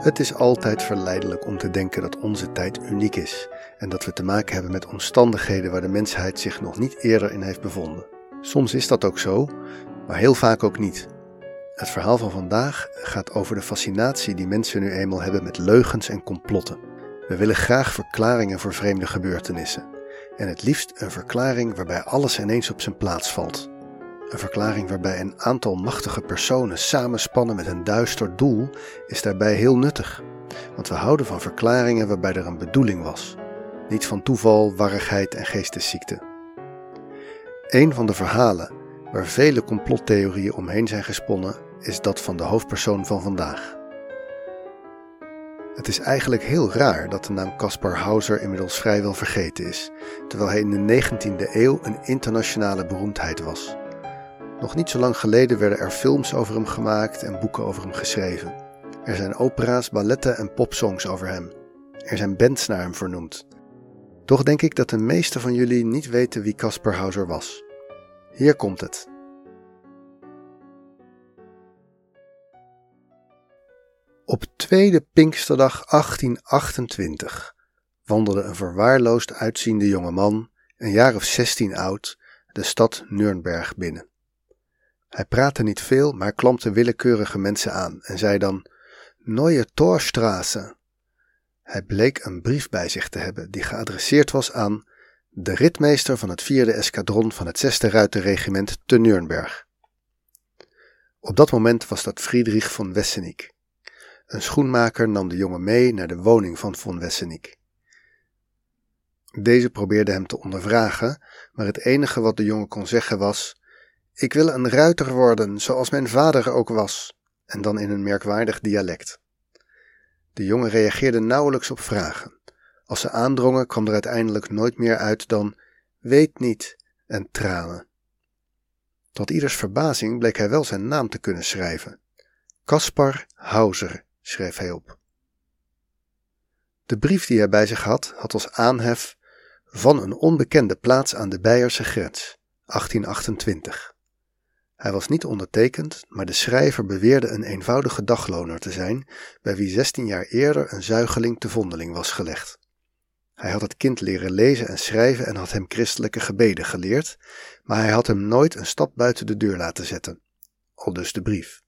Het is altijd verleidelijk om te denken dat onze tijd uniek is en dat we te maken hebben met omstandigheden waar de mensheid zich nog niet eerder in heeft bevonden. Soms is dat ook zo, maar heel vaak ook niet. Het verhaal van vandaag gaat over de fascinatie die mensen nu eenmaal hebben met leugens en complotten. We willen graag verklaringen voor vreemde gebeurtenissen. En het liefst een verklaring waarbij alles ineens op zijn plaats valt. Een verklaring waarbij een aantal machtige personen samenspannen met een duister doel is daarbij heel nuttig. Want we houden van verklaringen waarbij er een bedoeling was. Niet van toeval, warrigheid en geestesziekte. Een van de verhalen waar vele complottheorieën omheen zijn gesponnen is dat van de hoofdpersoon van vandaag. Het is eigenlijk heel raar dat de naam Caspar Hauser inmiddels vrijwel vergeten is, terwijl hij in de 19e eeuw een internationale beroemdheid was. Nog niet zo lang geleden werden er films over hem gemaakt en boeken over hem geschreven. Er zijn opera's, balletten en popsongs over hem. Er zijn bands naar hem vernoemd. Toch denk ik dat de meeste van jullie niet weten wie Caspar Hauser was. Hier komt het. Op tweede Pinksterdag 1828 wandelde een verwaarloosd uitziende jonge man, een jaar of zestien oud, de stad Nürnberg binnen. Hij praatte niet veel, maar klampte willekeurige mensen aan en zei dan: Neue Torstraße. Hij bleek een brief bij zich te hebben die geadresseerd was aan de ritmeester van het vierde eskadron van het zesde ruiterregiment te Nürnberg. Op dat moment was dat Friedrich von Wessenik. Een schoenmaker nam de jongen mee naar de woning van von Wessenik. Deze probeerde hem te ondervragen, maar het enige wat de jongen kon zeggen was: Ik wil een ruiter worden, zoals mijn vader ook was, en dan in een merkwaardig dialect. De jongen reageerde nauwelijks op vragen. Als ze aandrongen, kwam er uiteindelijk nooit meer uit dan weet niet en tranen. Tot ieders verbazing bleek hij wel zijn naam te kunnen schrijven. Caspar Hauser schreef hij op. De brief die hij bij zich had, had als aanhef van een onbekende plaats aan de Beierse grens, 1828. Hij was niet ondertekend, maar de schrijver beweerde een eenvoudige dagloner te zijn, bij wie 16 jaar eerder een zuigeling te vondeling was gelegd. Hij had het kind leren lezen en schrijven en had hem christelijke gebeden geleerd, maar hij had hem nooit een stap buiten de deur laten zetten. Al dus de brief.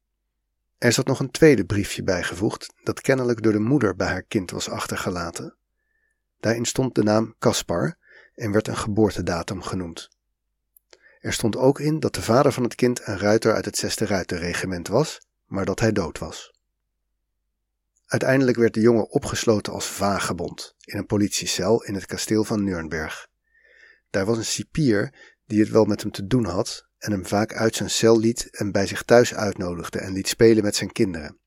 Er zat nog een tweede briefje bijgevoegd, dat kennelijk door de moeder bij haar kind was achtergelaten. Daarin stond de naam Caspar en werd een geboortedatum genoemd. Er stond ook in dat de vader van het kind een ruiter uit het zesde ruiterregiment was, maar dat hij dood was. Uiteindelijk werd de jongen opgesloten als vagebond in een politiecel in het kasteel van Nürnberg. Daar was een cipier die het wel met hem te doen had en hem vaak uit zijn cel liet en bij zich thuis uitnodigde en liet spelen met zijn kinderen.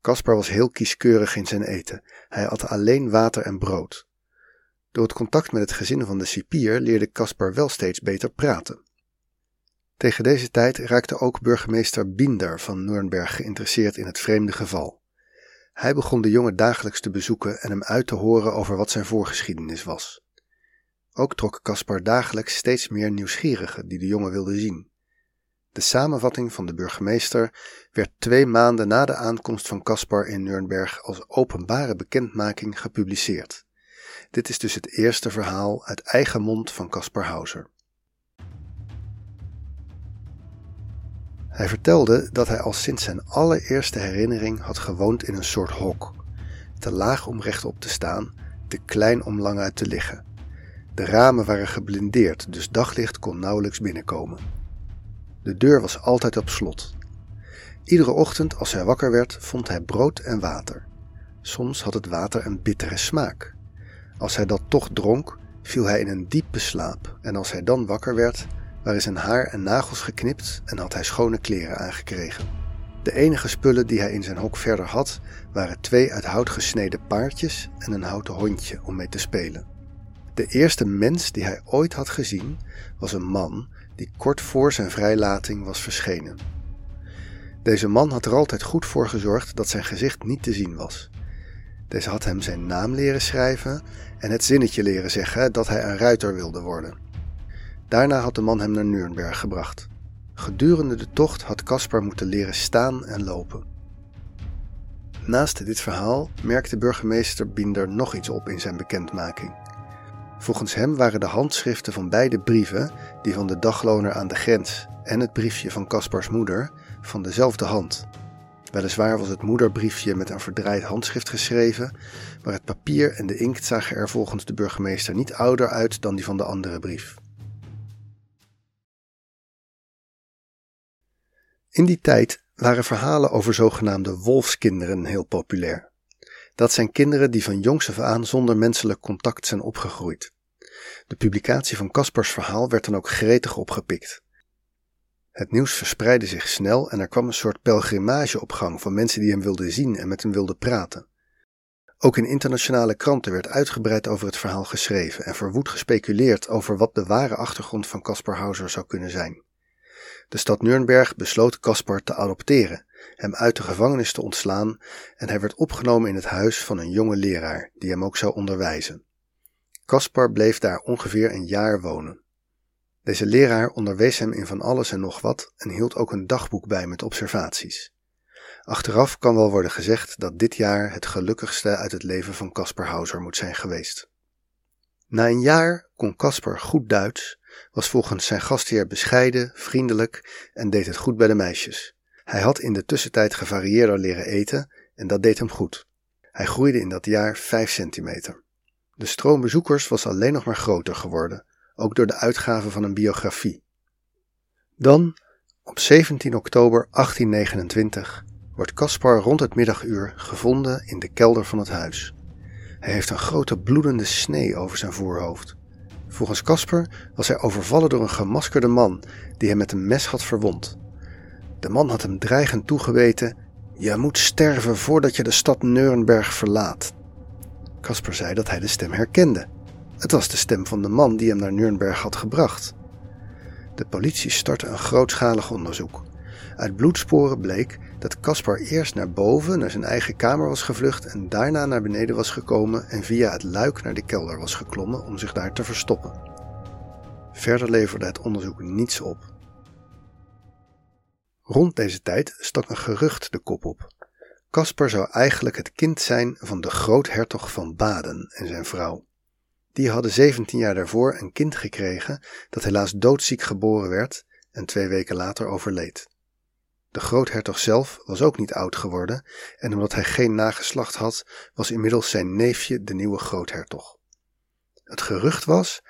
Caspar was heel kieskeurig in zijn eten. Hij at alleen water en brood. Door het contact met het gezin van de cipier leerde Caspar wel steeds beter praten. Tegen deze tijd raakte ook burgemeester Binder van Nürnberg geïnteresseerd in het vreemde geval. Hij begon de jongen dagelijks te bezoeken en hem uit te horen over wat zijn voorgeschiedenis was. Ook trok Caspar dagelijks steeds meer nieuwsgierigen die de jongen wilden zien. De samenvatting van de burgemeester werd twee maanden na de aankomst van Caspar in Nürnberg als openbare bekendmaking gepubliceerd. Dit is dus het eerste verhaal uit eigen mond van Caspar Hauser. Hij vertelde dat hij al sinds zijn allereerste herinnering had gewoond in een soort hok, te laag om rechtop te staan, te klein om lang uit te liggen. De ramen waren geblindeerd, dus daglicht kon nauwelijks binnenkomen. De deur was altijd op slot. Iedere ochtend als hij wakker werd, vond hij brood en water. Soms had het water een bittere smaak. Als hij dat toch dronk, viel hij in een diepe slaap en als hij dan wakker werd, waren zijn haar en nagels geknipt en had hij schone kleren aangekregen. De enige spullen die hij in zijn hok verder had, waren twee uit hout gesneden paardjes en een houten hondje om mee te spelen. De eerste mens die hij ooit had gezien was een man die kort voor zijn vrijlating was verschenen. Deze man had er altijd goed voor gezorgd dat zijn gezicht niet te zien was. Deze had hem zijn naam leren schrijven en het zinnetje leren zeggen dat hij een ruiter wilde worden. Daarna had de man hem naar Nürnberg gebracht. Gedurende de tocht had Caspar moeten leren staan en lopen. Naast dit verhaal merkte burgemeester Binder nog iets op in zijn bekendmaking. Volgens hem waren de handschriften van beide brieven, die van de dagloner aan de grens en het briefje van Caspars moeder, van dezelfde hand. Weliswaar was het moederbriefje met een verdraaid handschrift geschreven, maar het papier en de inkt zagen er volgens de burgemeester niet ouder uit dan die van de andere brief. In die tijd waren verhalen over zogenaamde wolfskinderen heel populair. Dat zijn kinderen die van jongs af aan zonder menselijk contact zijn opgegroeid. De publicatie van Caspars verhaal werd dan ook gretig opgepikt. Het nieuws verspreidde zich snel en er kwam een soort pelgrimage op gang van mensen die hem wilden zien en met hem wilden praten. Ook in internationale kranten werd uitgebreid over het verhaal geschreven en verwoed gespeculeerd over wat de ware achtergrond van Caspar Hauser zou kunnen zijn. De stad Nuremberg besloot Caspar te adopteren, hem uit de gevangenis te ontslaan en hij werd opgenomen in het huis van een jonge leraar die hem ook zou onderwijzen. Caspar bleef daar ongeveer een jaar wonen. Deze leraar onderwees hem in van alles en nog wat en hield ook een dagboek bij met observaties. Achteraf kan wel worden gezegd dat dit jaar het gelukkigste uit het leven van Caspar Hauser moet zijn geweest. Na een jaar kon Caspar goed Duits, was volgens zijn gastheer bescheiden, vriendelijk en deed het goed bij de meisjes. Hij had in de tussentijd gevarieerder leren eten en dat deed hem goed. Hij groeide in dat jaar 5 centimeter. De stroom bezoekers was alleen nog maar groter geworden, ook door de uitgave van een biografie. Dan, op 17 oktober 1829, wordt Caspar rond het middaguur gevonden in de kelder van het huis. Hij heeft een grote bloedende snee over zijn voorhoofd. Volgens Caspar was hij overvallen door een gemaskerde man die hem met een mes had verwond. De man had hem dreigend toegeweten: Je moet sterven voordat je de stad Neurenberg verlaat. Caspar zei dat hij de stem herkende. Het was de stem van de man die hem naar Nuremberg had gebracht. De politie startte een grootschalig onderzoek. Uit bloedsporen bleek dat Caspar eerst naar boven, naar zijn eigen kamer was gevlucht en daarna naar beneden was gekomen en via het luik naar de kelder was geklommen om zich daar te verstoppen. Verder leverde het onderzoek niets op. Rond deze tijd stak een gerucht de kop op. Caspar zou eigenlijk het kind zijn van de groothertog van Baden en zijn vrouw. Die hadden 17 jaar daarvoor een kind gekregen dat helaas doodziek geboren werd en twee weken later overleed. De groothertog zelf was ook niet oud geworden en omdat hij geen nageslacht had, was inmiddels zijn neefje de nieuwe groothertog. Het gerucht was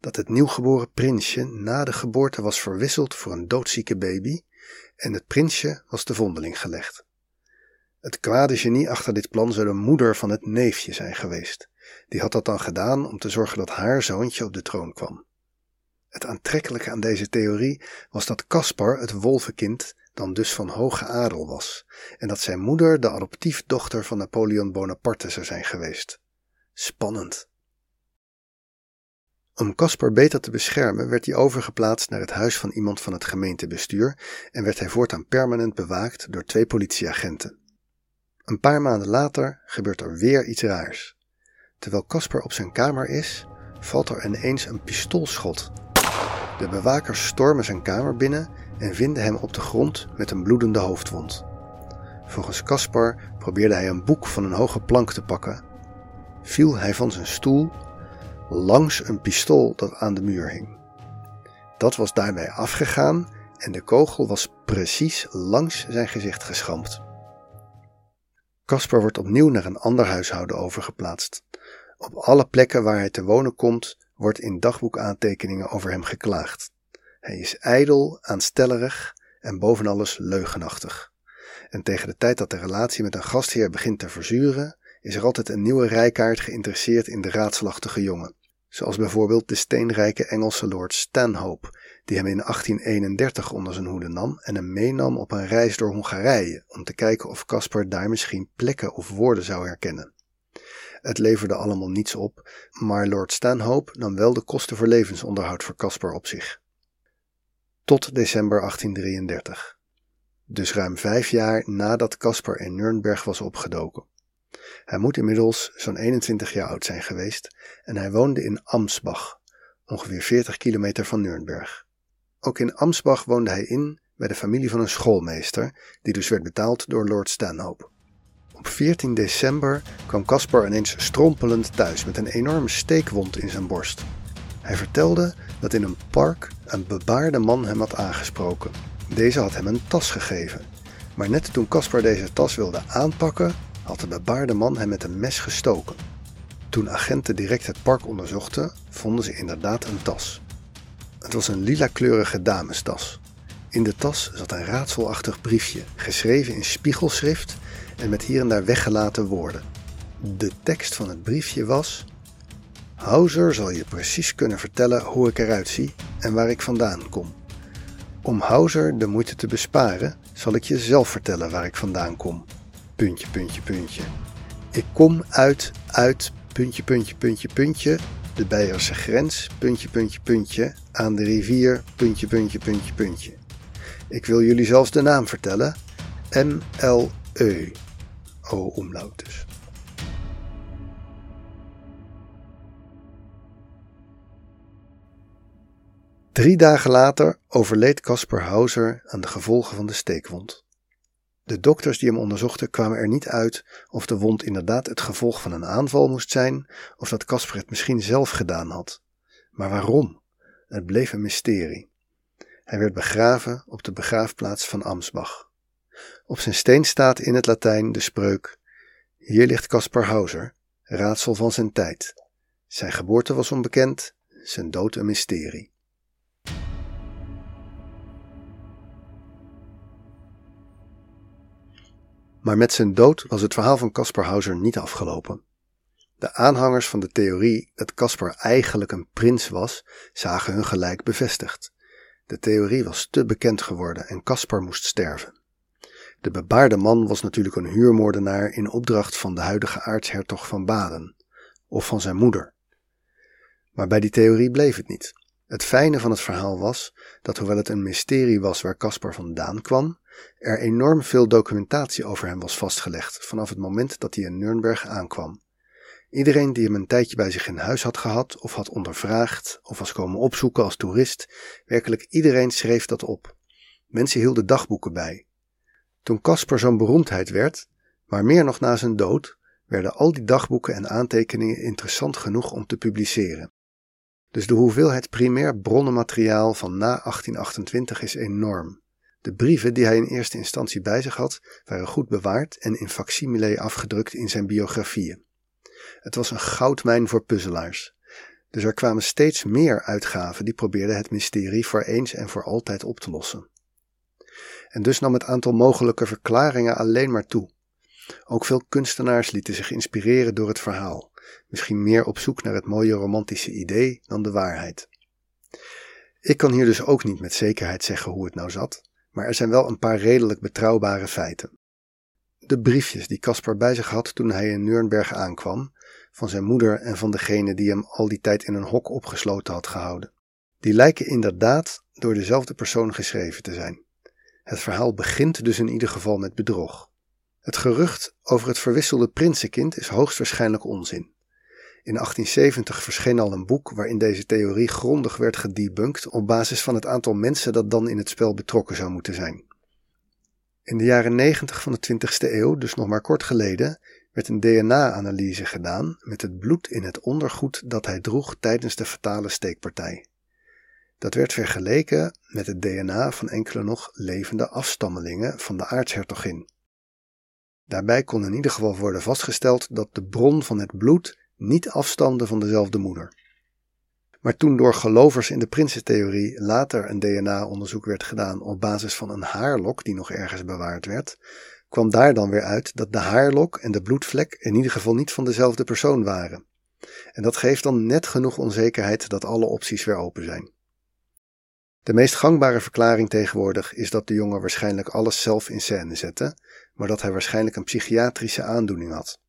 dat het nieuwgeboren prinsje na de geboorte was verwisseld voor een doodzieke baby en het prinsje was de vondeling gelegd. Het kwade genie achter dit plan zou de moeder van het neefje zijn geweest. Die had dat dan gedaan om te zorgen dat haar zoontje op de troon kwam. Het aantrekkelijke aan deze theorie was dat Caspar, het wolvenkind, dan dus van hoge adel was, en dat zijn moeder de adoptiefdochter van Napoleon Bonaparte zou zijn geweest. Spannend. Om Caspar beter te beschermen werd hij overgeplaatst naar het huis van iemand van het gemeentebestuur en werd hij voortaan permanent bewaakt door twee politieagenten. Een paar maanden later gebeurt er weer iets raars. Terwijl Caspar op zijn kamer is, valt er ineens een pistoolschot. De bewakers stormen zijn kamer binnen en vinden hem op de grond met een bloedende hoofdwond. Volgens Caspar probeerde hij een boek van een hoge plank te pakken. Viel hij van zijn stoel langs een pistool dat aan de muur hing. Dat was daarbij afgegaan en de kogel was precies langs zijn gezicht geschampt. Caspar wordt opnieuw naar een ander huishouden overgeplaatst. Op alle plekken waar hij te wonen komt, wordt in dagboekaantekeningen over hem geklaagd. Hij is ijdel, aanstellerig en boven alles leugenachtig. En tegen de tijd dat de relatie met een gastheer begint te verzuren, is er altijd een nieuwe rijkaart geïnteresseerd in de raadselachtige jongen. Zoals bijvoorbeeld de steenrijke Engelse lord Stanhope, die hem in 1831 onder zijn hoede nam en hem meenam op een reis door Hongarije om te kijken of Caspar daar misschien plekken of woorden zou herkennen. Het leverde allemaal niets op, maar Lord Stanhope nam wel de kosten voor levensonderhoud voor Caspar op zich. Tot december 1833. Dus ruim vijf jaar nadat Caspar in Nürnberg was opgedoken. Hij moet inmiddels zo'n 21 jaar oud zijn geweest en hij woonde in Amsbach, ongeveer 40 kilometer van Nürnberg. Ook in Amsbach woonde hij in bij de familie van een schoolmeester, die dus werd betaald door Lord Stanhope. Op 14 december kwam Caspar ineens strompelend thuis met een enorme steekwond in zijn borst. Hij vertelde dat in een park een bebaarde man hem had aangesproken. Deze had hem een tas gegeven. Maar net toen Caspar deze tas wilde aanpakken, had de bebaarde man hem met een mes gestoken. Toen agenten direct het park onderzochten, vonden ze inderdaad een tas. Het was een lila-kleurige damestas. In de tas zat een raadselachtig briefje, geschreven in spiegelschrift en met hier en daar weggelaten woorden. De tekst van het briefje was: Hauser zal je precies kunnen vertellen hoe ik eruit zie en waar ik vandaan kom. Om Hauser de moeite te besparen, zal ik je zelf vertellen waar ik vandaan kom. Puntje, puntje, puntje. Ik kom uit, uit, puntje, puntje, puntje, puntje, de Beierse grens, puntje, puntje, puntje, aan de rivier, puntje, puntje, puntje, puntje. Ik wil jullie zelfs de naam vertellen. M-L-E. O, omlaut dus. Drie dagen later overleed Caspar Hauser aan de gevolgen van de steekwond. De dokters die hem onderzochten kwamen er niet uit of de wond inderdaad het gevolg van een aanval moest zijn of dat Caspar het misschien zelf gedaan had. Maar waarom? Het bleef een mysterie. Hij werd begraven op de begraafplaats van Amsbach. Op zijn steen staat in het Latijn de spreuk: Hier ligt Caspar Hauser, raadsel van zijn tijd. Zijn geboorte was onbekend, zijn dood een mysterie. Maar met zijn dood was het verhaal van Caspar Hauser niet afgelopen. De aanhangers van de theorie dat Caspar eigenlijk een prins was, zagen hun gelijk bevestigd. De theorie was te bekend geworden en Caspar moest sterven. De bebaarde man was natuurlijk een huurmoordenaar in opdracht van de huidige aartshertog van Baden, of van zijn moeder. Maar bij die theorie bleef het niet. Het fijne van het verhaal was dat hoewel het een mysterie was waar Caspar vandaan kwam, er enorm veel documentatie over hem was vastgelegd vanaf het moment dat hij in Nürnberg aankwam. Iedereen die hem een tijdje bij zich in huis had gehad, of had ondervraagd, of was komen opzoeken als toerist, werkelijk iedereen schreef dat op. Mensen hielden dagboeken bij. Toen Caspar zo'n beroemdheid werd, maar meer nog na zijn dood, werden al die dagboeken en aantekeningen interessant genoeg om te publiceren. Dus de hoeveelheid primair bronnenmateriaal van na 1828 is enorm. De brieven die hij in eerste instantie bij zich had, waren goed bewaard en in facsimile afgedrukt in zijn biografieën. Het was een goudmijn voor puzzelaars. Dus er kwamen steeds meer uitgaven die probeerden het mysterie voor eens en voor altijd op te lossen. En dus nam het aantal mogelijke verklaringen alleen maar toe. Ook veel kunstenaars lieten zich inspireren door het verhaal, misschien meer op zoek naar het mooie romantische idee dan de waarheid. Ik kan hier dus ook niet met zekerheid zeggen hoe het nou zat, maar er zijn wel een paar redelijk betrouwbare feiten. De briefjes die Caspar bij zich had toen hij in Nürnberg aankwam, van zijn moeder en van degene die hem al die tijd in een hok opgesloten had gehouden. Die lijken inderdaad door dezelfde persoon geschreven te zijn. Het verhaal begint dus in ieder geval met bedrog. Het gerucht over het verwisselde prinsenkind is hoogstwaarschijnlijk onzin. In 1870 verscheen al een boek waarin deze theorie grondig werd gedebunked op basis van het aantal mensen dat dan in het spel betrokken zou moeten zijn. In de jaren 90 van de 20ste eeuw, dus nog maar kort geleden, werd een DNA-analyse gedaan met het bloed in het ondergoed dat hij droeg tijdens de fatale steekpartij. Dat werd vergeleken met het DNA van enkele nog levende afstammelingen van de aartshertogin. Daarbij kon in ieder geval worden vastgesteld dat de bron van het bloed niet afstamde van dezelfde moeder. Maar toen door gelovers in de prinsentheorie later een DNA-onderzoek werd gedaan op basis van een haarlok die nog ergens bewaard werd, kwam daar dan weer uit dat de haarlok en de bloedvlek in ieder geval niet van dezelfde persoon waren. En dat geeft dan net genoeg onzekerheid dat alle opties weer open zijn. De meest gangbare verklaring tegenwoordig is dat de jongen waarschijnlijk alles zelf in scène zette, maar dat hij waarschijnlijk een psychiatrische aandoening had.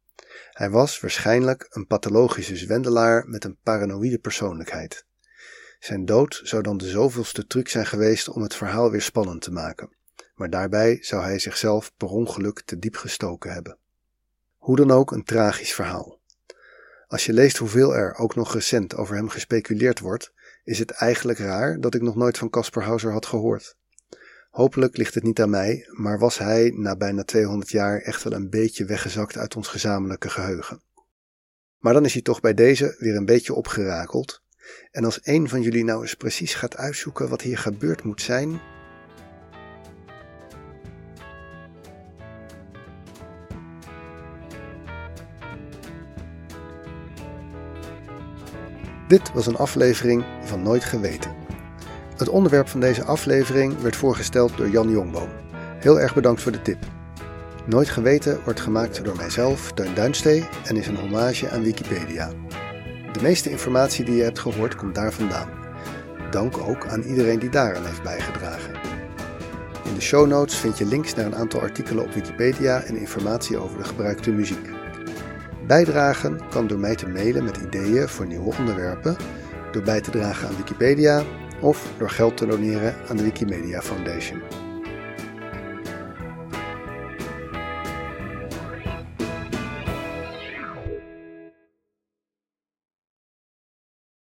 Hij was waarschijnlijk een pathologische zwendelaar met een paranoïde persoonlijkheid. Zijn dood zou dan de zoveelste truc zijn geweest om het verhaal weer spannend te maken, maar daarbij zou hij zichzelf per ongeluk te diep gestoken hebben. Hoe dan ook een tragisch verhaal. Als je leest hoeveel er ook nog recent over hem gespeculeerd wordt, is het eigenlijk raar dat ik nog nooit van Caspar Hauser had gehoord. Hopelijk ligt het niet aan mij, maar was hij na bijna 200 jaar echt wel een beetje weggezakt uit ons gezamenlijke geheugen. Maar dan is hij toch bij deze weer een beetje opgerakeld. En als een van jullie nou eens precies gaat uitzoeken wat hier gebeurd moet zijn. Dit was een aflevering van Nooit Geweten. Het onderwerp van deze aflevering werd voorgesteld door Jan Jongboom. Heel erg bedankt voor de tip. Nooit Geweten wordt gemaakt door mijzelf, Teun Duinstee, en is een hommage aan Wikipedia. De meeste informatie die je hebt gehoord komt daar vandaan. Dank ook aan iedereen die daaraan heeft bijgedragen. In de show notes vind je links naar een aantal artikelen op Wikipedia en informatie over de gebruikte muziek. Bijdragen kan door mij te mailen met ideeën voor nieuwe onderwerpen, door bij te dragen aan Wikipedia of door geld te doneren aan de Wikimedia Foundation.